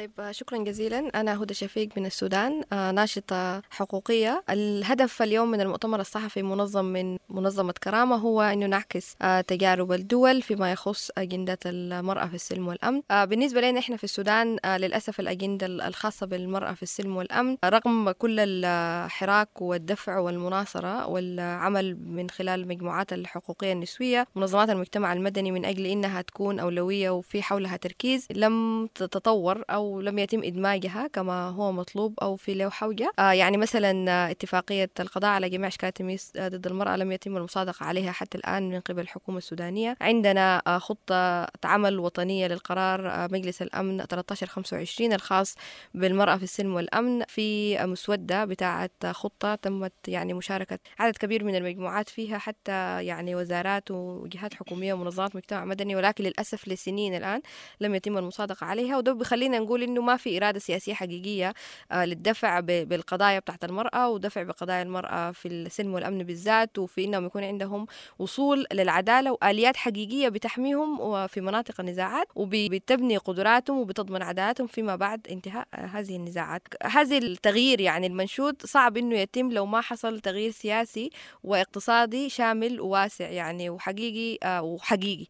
طيب شكرا جزيلا. أنا هدى شفيق من السودان آه، ناشطة حقوقية. الهدف اليوم من المؤتمر الصحفي منظم من منظمة كرامة هو أنه نعكس آه، تجارب الدول فيما يخص أجندة المرأة في السلم والأمن. آه، بالنسبة لنا إحنا في السودان للأسف الأجندة الخاصة بالمرأة في السلم والأمن رغم كل الحراك والدفع والمناصرة والعمل من خلال المجموعات الحقوقية النسوية منظمات المجتمع المدني من أجل إنها تكون أولوية وفي حولها تركيز لم تتطور أو لم يتم إدماجها كما هو مطلوب أو في له حوجة آه يعني مثلا اتفاقية القضاء على جميع أشكال التمييز ضد المرأة لم يتم المصادقة عليها حتى الآن من قبل الحكومة السودانية. عندنا آه خطة عمل وطنية للقرار آه مجلس الأمن 1325 الخاص بالمرأة في السلم والأمن في مسودة بتاعة خطة تمت يعني مشاركة عدد كبير من المجموعات فيها حتى يعني وزارات وجهات حكومية ومنظمات مجتمع مدني ولكن للأسف لسنين الآن لم يتم المصادقة عليها. وده بخلينا نقول إنه ما في إرادة سياسية حقيقية آه، للدفع بالقضايا بتاعت المرأة ودفع بقضايا المرأة في السلم والأمن بالذات وفي إنهم يكون عندهم وصول للعدالة وآليات حقيقية بتحميهم في مناطق النزاعات وبتبني قدراتهم وبتضمن عدالتهم فيما بعد انتهاء هذه النزاعات. هذه التغيير يعني المنشود صعب إنه يتم لو ما حصل تغيير سياسي واقتصادي شامل وواسع يعني وحقيقي آه، وحقيقي.